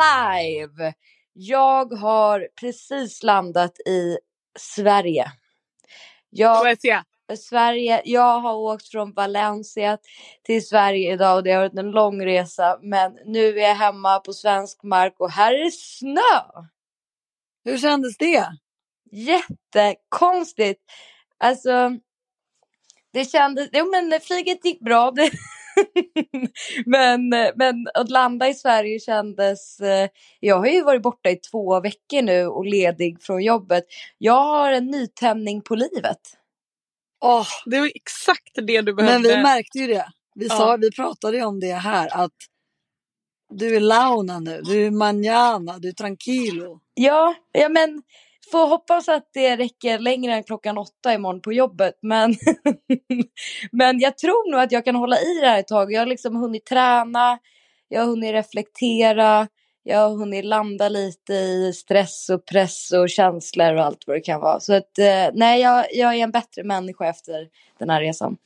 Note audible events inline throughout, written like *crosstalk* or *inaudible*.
live! Jag har precis landat i Sverige. Jag, Valencia. Sverige, jag har åkt från Valencia till Sverige idag och det har varit en lång resa. Men nu är jag hemma på svensk mark och här är det snö! Hur kändes det? Jättekonstigt. Alltså, det kändes, jo men flyget gick bra. Det, *laughs* *laughs* men, men att landa i Sverige kändes... eh, Jag har ju varit borta i två veckor nu och ledig från jobbet. Jag har en nytändning på livet. Åh, Det var exakt det du behövde. men vi märkte ju det. Vi, Ja. sa, vi pratade ju om det här att du är launa nu, du är manana, du är tranquilo. Ja, ja men får hoppas att det räcker längre än klockan åtta imorgon på jobbet. Men, *laughs* men jag tror nog att jag kan hålla i det här ett tag. Jag har liksom hunnit träna, jag har hunnit reflektera, jag har hunnit landa lite i stress och press och känslor och allt vad det kan vara. Så att eh, nej, jag, jag är en bättre människa efter den här resan.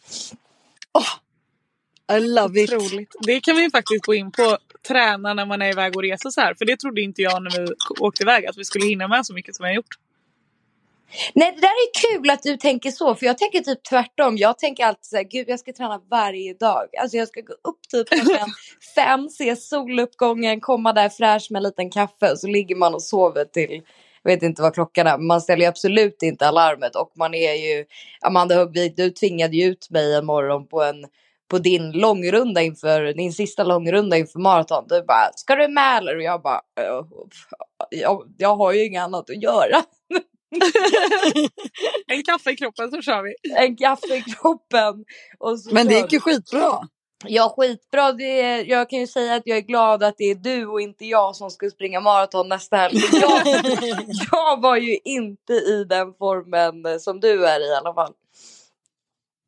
I love it. Otroligt. Det kan vi faktiskt gå in på. Träna när man är iväg och reser så här. För det trodde inte jag när vi åkte iväg att vi skulle hinna med så mycket som vi har gjort. Nej, det där är kul att du tänker så, för jag tänker typ tvärtom. Jag tänker alltid så här, gud jag ska träna varje dag. Alltså jag ska gå upp typ klockan *laughs* fem, se soluppgången, komma där fräsch med en liten kaffe och så ligger man och sover till, jag vet inte vad klockan är, man ställer ju absolut inte alarmet och man är ju, Amanda Högvik, du tvingade ju ut mig en morgon på en på din långrunda inför, din sista långrunda inför maraton. Du bara, ska du med eller? Och jag bara, "Eh, jag, jag har ju inget annat att göra. *laughs* En kaffe i kroppen så kör vi. en kaffe i kroppen. Och så Men det gick ju skitbra. Ja, skitbra. Det är, jag kan ju säga att jag är glad att det är du och inte jag som ska springa maraton nästa helg. Jag, *laughs* jag var ju inte i den formen som du är i alla fall.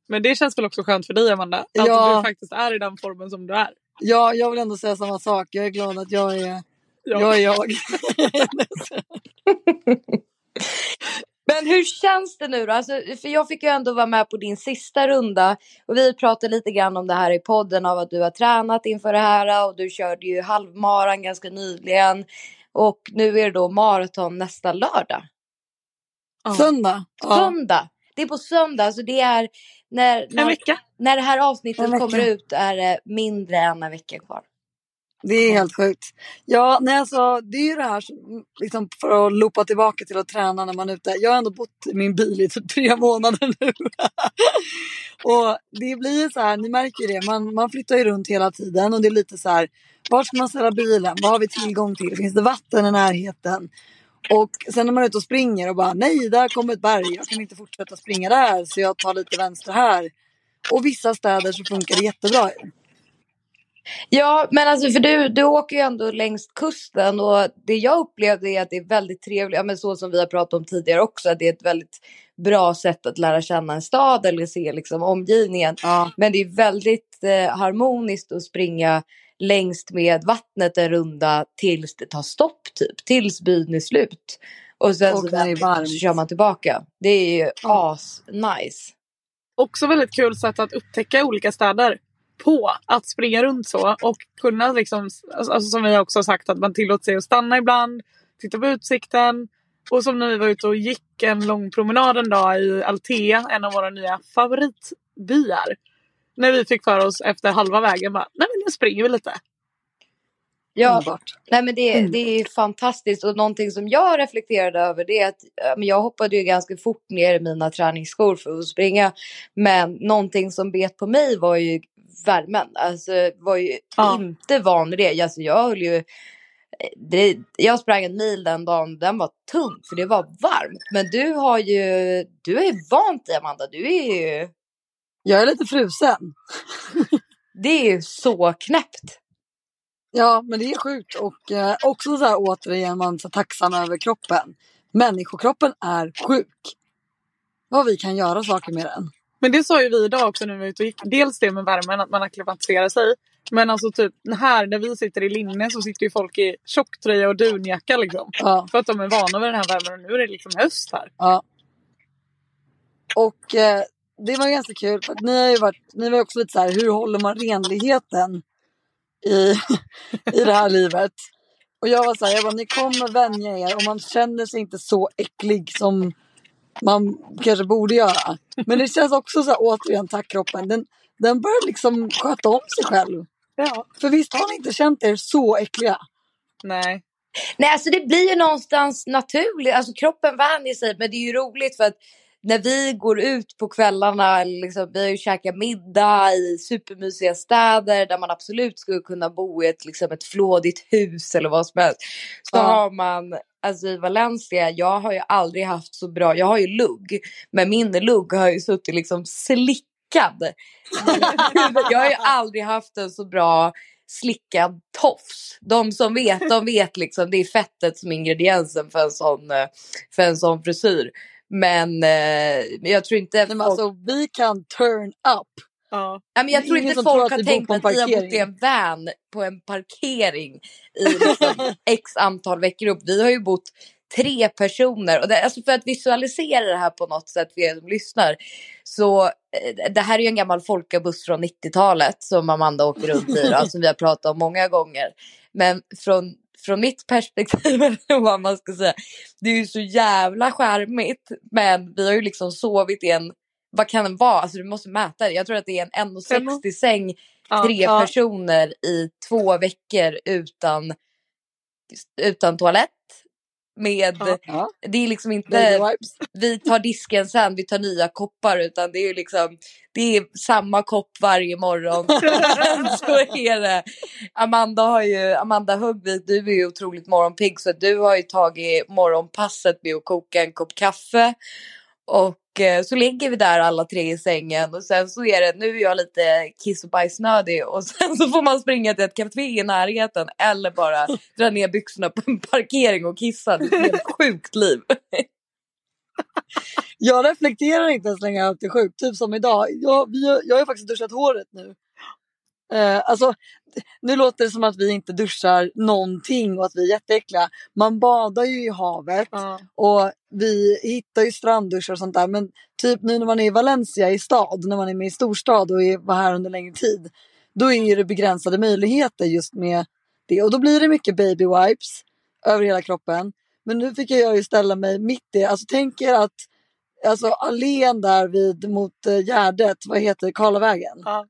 Men det känns väl också skönt för dig Amanda? Att Ja. du faktiskt är i den formen som du är. Ja, jag vill ändå säga samma sak. Jag är glad att jag är Ja. jag. Är jag. *laughs* Men hur känns det nu då? Alltså, för jag fick ju ändå vara med på din sista runda och vi pratade lite grann om det här i podden av att du har tränat inför det här och du körde ju halvmaran ganska nyligen och nu är det då maraton nästa lördag. Ja. Söndag. Ja. Söndag. Det är på söndag, så det är när, En när, vecka. när det här avsnittet kommer ut är det mindre än en vecka kvar. Det är helt sjukt. Ja, nej, alltså, det är ju det här som, liksom, för att loopa tillbaka till att träna när man är ute. Jag har ändå bott i min bil i typ tre månader nu. *laughs* och det blir ju så här, ni märker ju det, man, man flyttar ju runt hela tiden och det är lite så här, var ska man ställa bilen? Vad har vi tillgång till? Finns det vatten i närheten? Och sen när man är ute och springer och bara nej, där kommer ett berg. Jag kan inte fortsätta springa där så jag tar lite vänster här. Och vissa städer så funkar det jättebra. Ja, men alltså för du, du åker ju ändå längs kusten och det jag upplevde är att det är väldigt trevligt, ja, men så som vi har pratat om tidigare också, att det är ett väldigt bra sätt att lära känna en stad eller se liksom omgivningen. Ja. Men det är väldigt eh, harmoniskt att springa längst med vattnet en runda tills det tar stopp typ, tills byn är slut. Och sen Och så, så kör man tillbaka. Det är ju Ja. as nice. Också väldigt kul sätt att upptäcka olika städer på. Att springa runt så och kunna liksom, alltså som vi också har sagt att man tillåter sig att stanna ibland, titta på utsikten. Och som när vi var ute och gick en lång promenad en dag i Altea, en av våra nya favoritbyar. När vi fick för oss efter halva vägen bara, nej men nu springer vi lite. Ja, Underbart. Nej men det, Mm. det är fantastiskt och någonting som jag reflekterade över det är att jag hoppade ju ganska fort ner i mina träningsskor för att springa. Men någonting som bet på mig var ju värmen. Alltså var ju Ja. inte van vid det. Alltså jag höll ju det, jag sprang en mil den dagen, den var tung för det var varmt. Men du har ju, du är vant dig Amanda, du är ju, Jag är lite frusen. det är ju så knäppt. Ja, men det är sjukt. Och eh, också så här återigen, man är så tacksam över kroppen. Människokroppen är sjuk. Vad vi kan göra saker med den. Men det sa ju vi idag också när vi var ute och gick. Dels det med värmen, att man akklimatiserar sig. Men alltså typ här där vi sitter i linne så sitter ju folk i tjocktröja och dunjacka liksom. Ja, För att de är vana vid den här värmen och nu är det liksom höst här. ja. Och eh, det var ganska kul. För att ni har ju varit, ni var också lite så här, hur håller man renligheten i, i det här livet? Och jag var så här, jag bara, ni kommer vänja er och man känner sig inte så äcklig som man kanske borde göra. Men det känns också så här, återigen, tack kroppen. Den, den börjar liksom sköta om sig själv. Ja. För visst har ni inte känt er så äckliga? Nej. Nej, alltså det blir ju någonstans naturligt. Alltså kroppen vänjer sig, men det är ju roligt för att när vi går ut på kvällarna, liksom, vi har ju käkat middag i supermysiga städer där man absolut skulle kunna bo i ett, liksom, ett flådigt hus eller vad som helst. Så Ja. har man, alltså i Valencia, jag har ju aldrig haft så bra, jag har ju lugg, men min lugg har ju suttit liksom slickad. *laughs* jag har ju aldrig haft en så bra slickad tofs. De som vet, de vet liksom det är fettet som är ingrediensen för en sån, eh, för en sån frisyr. Men eh, jag tror inte men folk, alltså, vi kan turn up. Ja. ja, men jag det tror inte tror folk att har tänkt att vi har bott i en van på en parkering i liksom *laughs* x antal veckor upp. Vi har ju bott tre personer. Och det, alltså för att visualisera det här på något sätt för er som lyssnar. Så eh, det här är ju en gammal folkabuss från 90-talet som Amanda åker runt i. Då, *laughs* som vi har pratat om många gånger. Men från, från mitt perspektiv, *laughs* eller vad man ska säga. Det är ju så jävla charmigt. Men vi har ju liksom sovit i en, vad kan den vara? Alltså du måste mäta det. Jag tror att det är en 1,60 säng tre ja. personer i två veckor utan, utan toalett. Med, Ja. Det är liksom inte vi tar disken sen, vi tar nya koppar utan det är ju liksom det är samma kopp varje morgon. *laughs* *laughs* så är det. Amanda har ju, Amanda Högvik, du är ju otroligt morgonpigg så du har ju tagit morgonpasset med att koka en kopp kaffe. Och eh, så ligger vi där alla tre i sängen och sen så är det, nu är jag lite kiss och bajsnödig och *laughs* sen så får man springa till ett café i närheten eller bara dra ner byxorna på en parkering och kissa. Det är ett sjukt liv. *laughs* Jag reflekterar inte ens det är sjukt. Typ som idag. Jag, vi, jag har faktiskt duschat håret nu. Eh, alltså, nu låter det som att vi inte duschar någonting och att vi är jätteäckliga. Man badar ju i havet Ja. och vi hittar ju strandduschar och sånt där. Men typ nu när man är i Valencia i stad, när man är med i storstad och är, var här under längre tid. Då är det begränsade möjligheter just med det. Och då blir det mycket baby wipes över hela kroppen. Men nu fick jag ju ställa mig mitt i, alltså tänk er att alltså allén där vid mot eh, Gärdet, vad heter det, Karlavägen? Ja.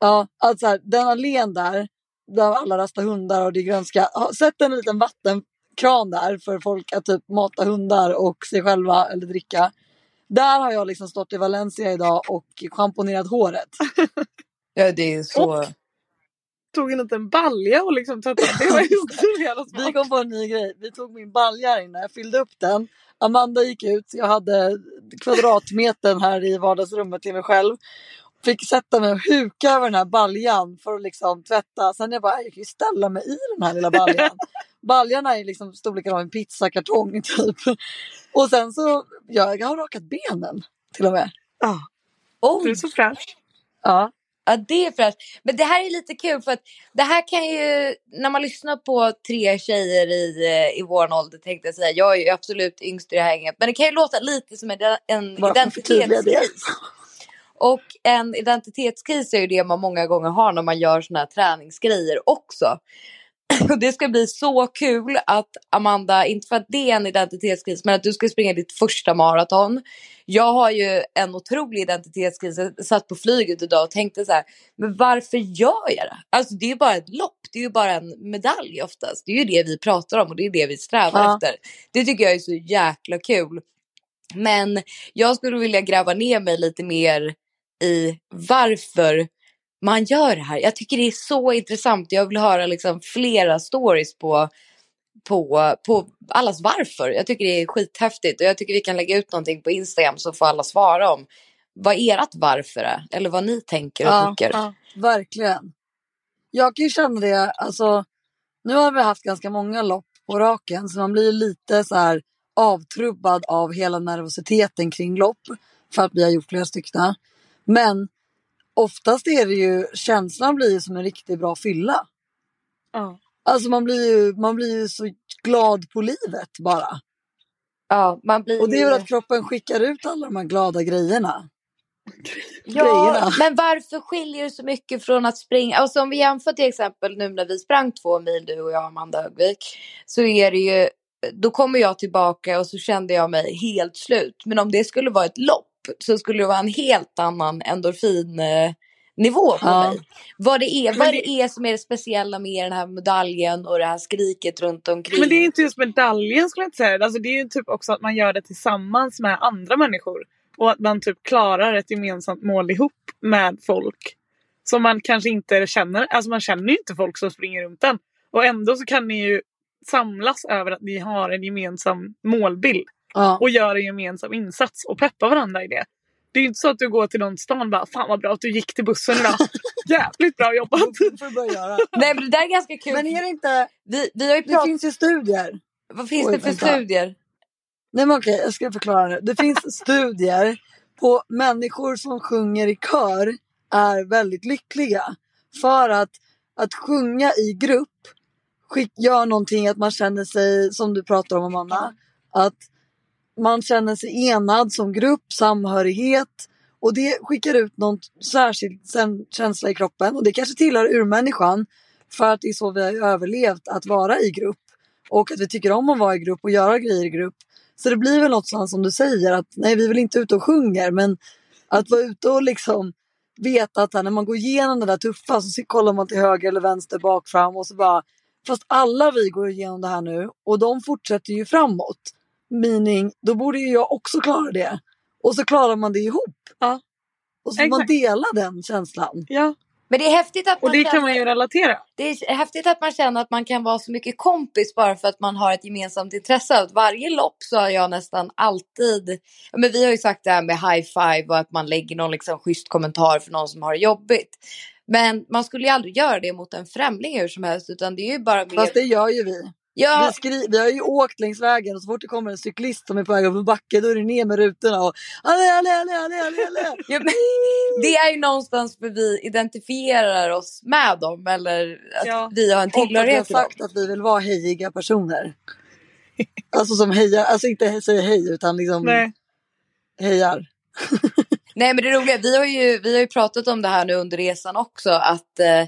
Ja, alltså här, den allén där, där alla rastar hundar och det är grönska. Ha- Sätt en liten vattenkran där för folk att typ mata hundar och sig själva eller dricka. Där har jag liksom stått i Valencia idag och schamponerat håret. *laughs* Ja, det är så... Och- Tog en liten balja och liksom tvättade. Det var ju så *laughs* jävla Vi kom på en ny grej. Vi tog min balja här inne, jag fyllde upp den. Amanda gick ut, jag hade kvadratmetern här i vardagsrummet till mig själv. Fick sätta mig och huka över den här baljan för att liksom tvätta. Sen jag bara, jag kan ju ställa mig i den här lilla baljan. *laughs* Baljarna är liksom storleken av en pizzakartong typ. Och sen så, ja, jag har rakat benen till och med. Ja, Oj, du är så fräsch. Ja, Ja, det är fräscht. Men det här är lite kul för att det här kan ju, när man lyssnar på tre tjejer i, eh, i vår ålder tänkte jag säga, jag är ju absolut yngst i det här gänget, men det kan ju låta lite som en, identitetskris. Och en identitetskris är ju det man många gånger har när man gör såna här träningsgrejer också. *clears throat* Det ska bli så kul att Amanda, inte för att det är en identitetskris, men att du ska springa ditt första maraton. Jag har ju en otrolig identitetskris. Jag satt på flyget idag och tänkte så här, men varför gör jag det? Alltså det är ju bara ett lopp, det är ju bara en medalj oftast. Det är ju det vi pratar om och det är det vi strävar Ja. efter. Det tycker jag är så jäkla kul. Men jag skulle vilja gräva ner mig lite mer i varför man gör det här. Jag tycker det är så intressant. Jag vill höra liksom flera stories på, på, på allas varför. Jag tycker det är skithäftigt och jag tycker vi kan lägga ut någonting på Instagram så får alla svara om vad ert varför är eller vad ni tänker och Ja, tycker. Ja. verkligen. Jag kan ju känna det, alltså nu har vi haft ganska många lopp på raken så man blir lite så här avtrubbad av hela nervositeten kring lopp för att vi har gjort flera stycken. Men oftast är det ju, känslan blir ju som en riktigt bra fylla. Ja. Alltså man blir ju, man blir ju så glad på livet bara. Ja, man blir Och det är väl att kroppen skickar ut alla de här glada grejerna. *laughs* Ja, grejerna. men varför skiljer det så mycket från att springa? Alltså om vi jämför till exempel nu när vi sprang två mil du och jag Amanda Högvik. Så är det ju, då kommer jag tillbaka och så kände jag mig helt slut. Men om det skulle vara ett lopp så skulle det vara en helt annan endorfinnivå på Ja. mig. Vad det är, vad det- det är som är det speciella med den här medaljen och det här skriket runt omkring. Men det är inte just medaljen skulle jag inte säga. Alltså, det är ju typ också att man gör det tillsammans med andra människor. Och att man typ klarar ett gemensamt mål ihop med folk. Som man kanske inte känner. Alltså man känner ju inte folk som springer runt den. Och ändå så kan ni ju samlas över att ni har en gemensam målbild. Ja. Och gör en gemensam insats och peppa varandra i det. Det är ju inte så att du går till någon stan och bara Fan vad bra att du gick till bussen idag. *laughs* Jävligt bra jobbat. Det får du börja göra. *laughs* Nej men det där är ganska kul. Men är det inte, vi, vi har ju det pratat, finns ju studier. vad finns Oj, det för vänta. studier? Nej men okej, jag ska förklara nu. Det finns *laughs* studier på människor som sjunger i kör är väldigt lyckliga. För att, att sjunga i grupp skick, gör någonting att man känner sig, som du pratar om Amanda, att man känner sig enad som grupp, samhörighet. Och det skickar ut någon särskild känsla i kroppen. Och det kanske tillhör urmänniskan. För att det är så vi har överlevt att vara i grupp. Och att vi tycker om att vara i grupp och göra grejer i grupp. Så det blir väl något sånt som du säger att nej vi är väl inte ute och sjunger men att vara ute och liksom veta att när man går igenom det där tuffa så kollar man till höger eller vänster bak fram och så bara fast alla vi går igenom det här nu och de fortsätter ju framåt. Meaning, då borde ju jag också klara det. Och så klarar man det ihop. Ja. Och så får man dela den känslan. Ja. Men det är häftigt att Och man det känner, kan man ju relatera. det är häftigt att man känner att man kan vara så mycket kompis bara för att man har ett gemensamt intresse. Att varje lopp så har jag nästan alltid, men vi har ju sagt det här med high five och att man lägger någon liksom schysst kommentar för någon som har det jobbigt. Men man skulle ju aldrig göra det mot en främling hur som helst utan det är ju bara mer... Fast det gör ju vi. Ja, Vi, skri- vi har ju åkt längs vägen och så fort det kommer en cyklist som är på väg upp en backe då är det ner med rutorna och alle, alle, alle, alle, alle, alle. *laughs* ja, *laughs* det är ju någonstans för vi identifierar oss med dem eller att Ja. vi har en Och att vi har tillhörighet till dem. sagt att vi vill vara hejiga personer. *laughs* Alltså som hejar, alltså inte säger hej utan liksom Nej. hejar. Nej men det roliga, vi har, ju, vi har ju pratat om det här nu under resan också att eh,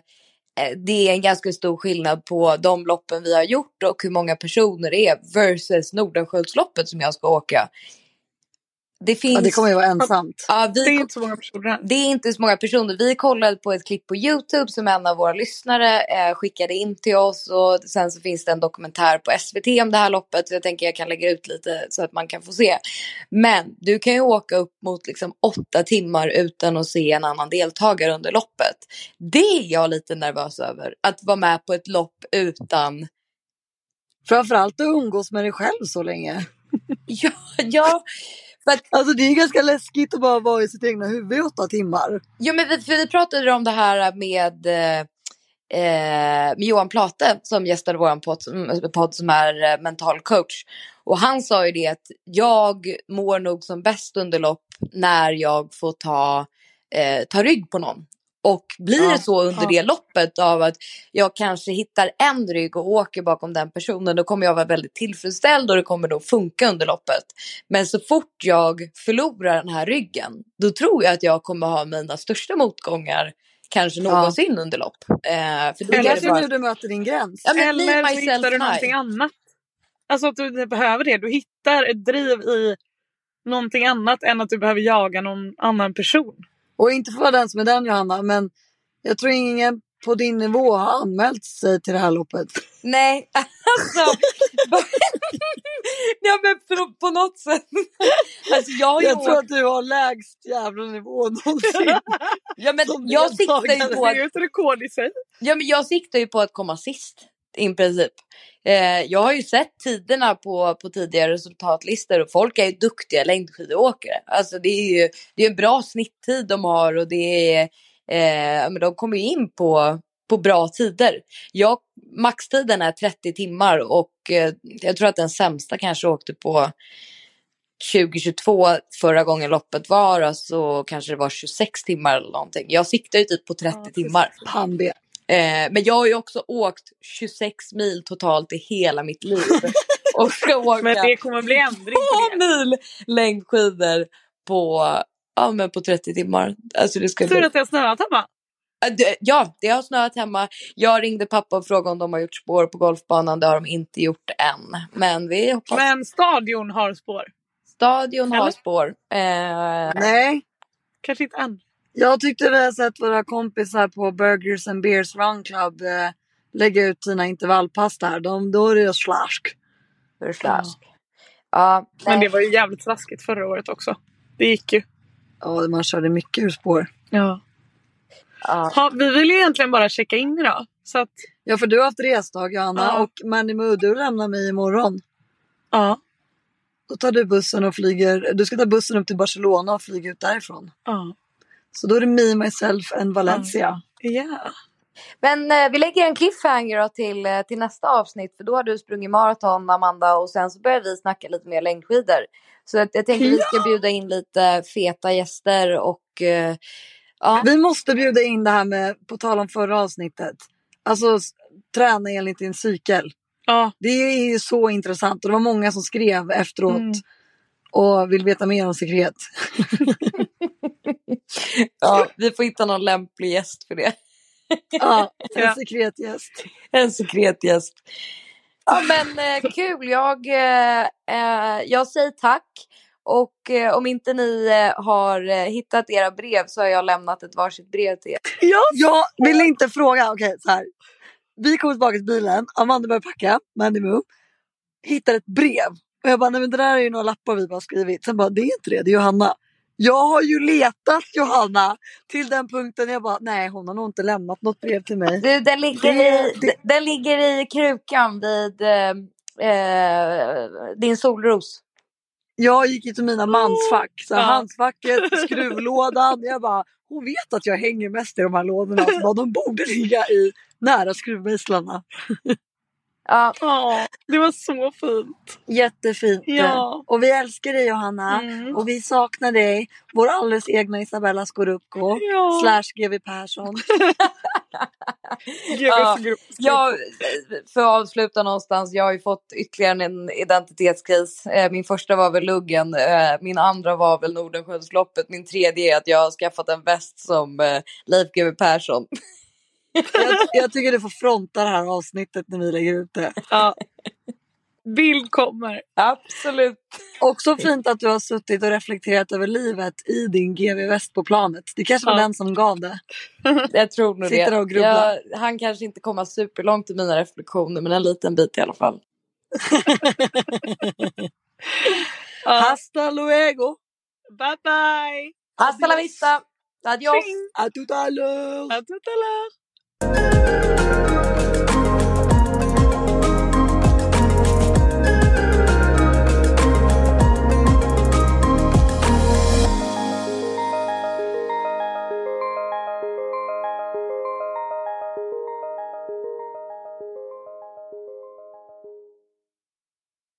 Eh, det är en ganska stor skillnad på de loppen vi har gjort och hur många personer det är versus Nordenskiöldsloppet som jag ska åka. Det finns... Ja, det kommer ju vara ensamt. ja, vi Det är inte så många personer det är inte så många personer. Vi kollade på ett klipp på Youtube som en av våra lyssnare eh, skickade in till oss. Och sen så finns det en dokumentär på SVT om det här loppet. Så jag tänker jag kan lägga ut lite så att man kan få se. Men du kan ju åka upp mot liksom åtta timmar utan att se en annan deltagare under loppet. Det är jag lite nervös över. Att vara med på ett lopp utan... Framförallt att umgås med dig själv så länge. Ja, ja. För att Alltså det är ganska läskigt att bara vara i sitt egna huvud i åtta timmar. Jo men vi, för vi pratade om det här med, eh, eh, med Johan Plate som gästade vår podd, som- podd som är eh, mental coach. Och han sa ju det att jag mår nog som bäst under lopp när jag får ta, eh, ta rygg på någon. Och blir Ja, så under ja. det loppet av att jag kanske hittar en rygg och åker bakom den personen då kommer jag vara väldigt tillfredsställd och det kommer nog funka under loppet. Men så fort jag förlorar den här ryggen då tror jag att jag kommer ha mina största motgångar kanske Ja. någonsin under lopp. Eh, för då det kanske är bara... nu du möter din gräns. Ja, Eller så hittar du någonting annat. Alltså att du behöver det. Du hittar ett driv i någonting annat än att du behöver jaga någon annan person. Och inte för att vara den som är den Johanna, men jag tror ingen på din nivå har anmält sig till det här loppet. Nej, *laughs* alltså. *laughs* ja men på, på något sätt. alltså jag Jag tror åkt- att du har lägst jävla nivå någonsin. *laughs* ja, men jag siktar ju på Det att är ju ett rekord i sig. Ja, men jag siktar ju på att komma sist i princip. Eh, jag har ju sett tiderna på, på tidigare resultatlistor och folk är ju duktiga längdskidåkare. Alltså det är ju det är en bra snitttid de har och det är, eh, men de kommer ju in på, på bra tider. Jag, maxtiden är 30 timmar och eh, jag tror att den sämsta kanske åkte på 2022 förra gången loppet var, alltså kanske det var 26 timmar eller någonting. Jag siktar ju typ på 30 Ja, timmar. Pannbe. Eh, men jag har ju också åkt 26 mil totalt i hela mitt liv. *laughs* och ska åka Men det kommer bli ändring på två mil längdskidor på ja, men på 30 timmar. Alltså det ska Tur bli... att det har snöat hemma. Det- Ja, det har snöat hemma. Jag ringde pappa och frågade om de har gjort spår på golfbanan. Det har de inte gjort än. Men vi hoppas. Men stadion har spår. Stadion har Eller? spår. Eh, Nej, Kanske inte än. Jag tyckte vi har sett våra kompisar på Burgers and Beers Run Club eh, lägga ut sina intervallpass där. De, då är det slask. för slask. Ja, Men det var ju jävligt slaskigt förra året också. Det gick ju. Ja, man körde mycket ur spår. Ja. ja. Ha, vi vill ju egentligen bara checka in idag. Så att, Ja, för du har haft resdag Johanna Ja. och Manny Moo, du lämnar mig imorgon. ja. Då tar du bussen och flyger. Du ska ta bussen upp till Barcelona och flyga ut därifrån. Ja. Så då är det me, myself and Valencia. Ja. Men eh, vi lägger en cliffhanger då till, eh, till nästa avsnitt. För då har du sprungit maraton Amanda och sen så börjar vi snacka lite mer längdskidor. Så att jag tänker vi ska bjuda in lite feta gäster och eh, ja. Vi måste bjuda in det här med, på tal om förra avsnittet. Alltså träna enligt din cykel. Ja. Det är ju så intressant och det var många som skrev efteråt Mm. och vill veta mer om sekret. *laughs* ja, vi får hitta någon lämplig gäst för det. Ja, en *laughs* Ja. sekretgäst. En sekretgäst. Ja men eh, kul, jag, eh, eh, jag säger tack. Och eh, om inte ni eh, har eh, hittat era brev så har jag lämnat ett varsitt brev till er. Ja, jag vill inte fråga. Okej, så här. Vi kommer tillbaka till bilen. Amanda börjar packa. Mandy Moo. Hittar ett brev. Och jag bara, nej men det där är ju några lappar vi bara skrivit. Sen bara, det är inte det. Det är Johanna. Jag har ju letat Johanna till den punkten jag bara, nej hon har nog inte lämnat något brev till mig. Du, den, ligger i, det- den ligger i krukan vid eh, eh, din solros. Jag gick ju till mina mansfack. Så Ja. Handskfacket, *laughs* skruvlådan. Jag bara, hon vet att jag hänger mest i de här lådorna. Så bara, *laughs* de borde ligga i nära skruvmejslarna. Ja, Ja, det var så fint. Jättefint. Ja. Och vi älskar dig Johanna. Mm. Och vi saknar dig. Vår alldeles egna Isabella Scorupco. Ja. Slash GW Persson. *laughs* Ja, jag, för att avsluta någonstans, jag har ju fått ytterligare en identitetskris. Eh, Min första var väl luggen, eh, min andra var väl Nordenskiöldsloppet, min tredje är att jag har skaffat en väst som eh, Leif GW Persson. *laughs* jag, jag tycker du får fronta det här avsnittet när vi lägger ut det. Ja. Bild kommer. Absolut. Också fint att du har suttit och reflekterat över livet i din GV-väst på planet. Det kanske var Ja. den som gav det. Jag tror nog Sitter det. och grubblar. Jag, han kanske inte kommer superlångt i mina reflektioner men en liten bit i alla fall. *laughs* Ja. Hasta luego! Bye bye. Hasta la vista! Adios! A totaler! À tout à l'heure. Música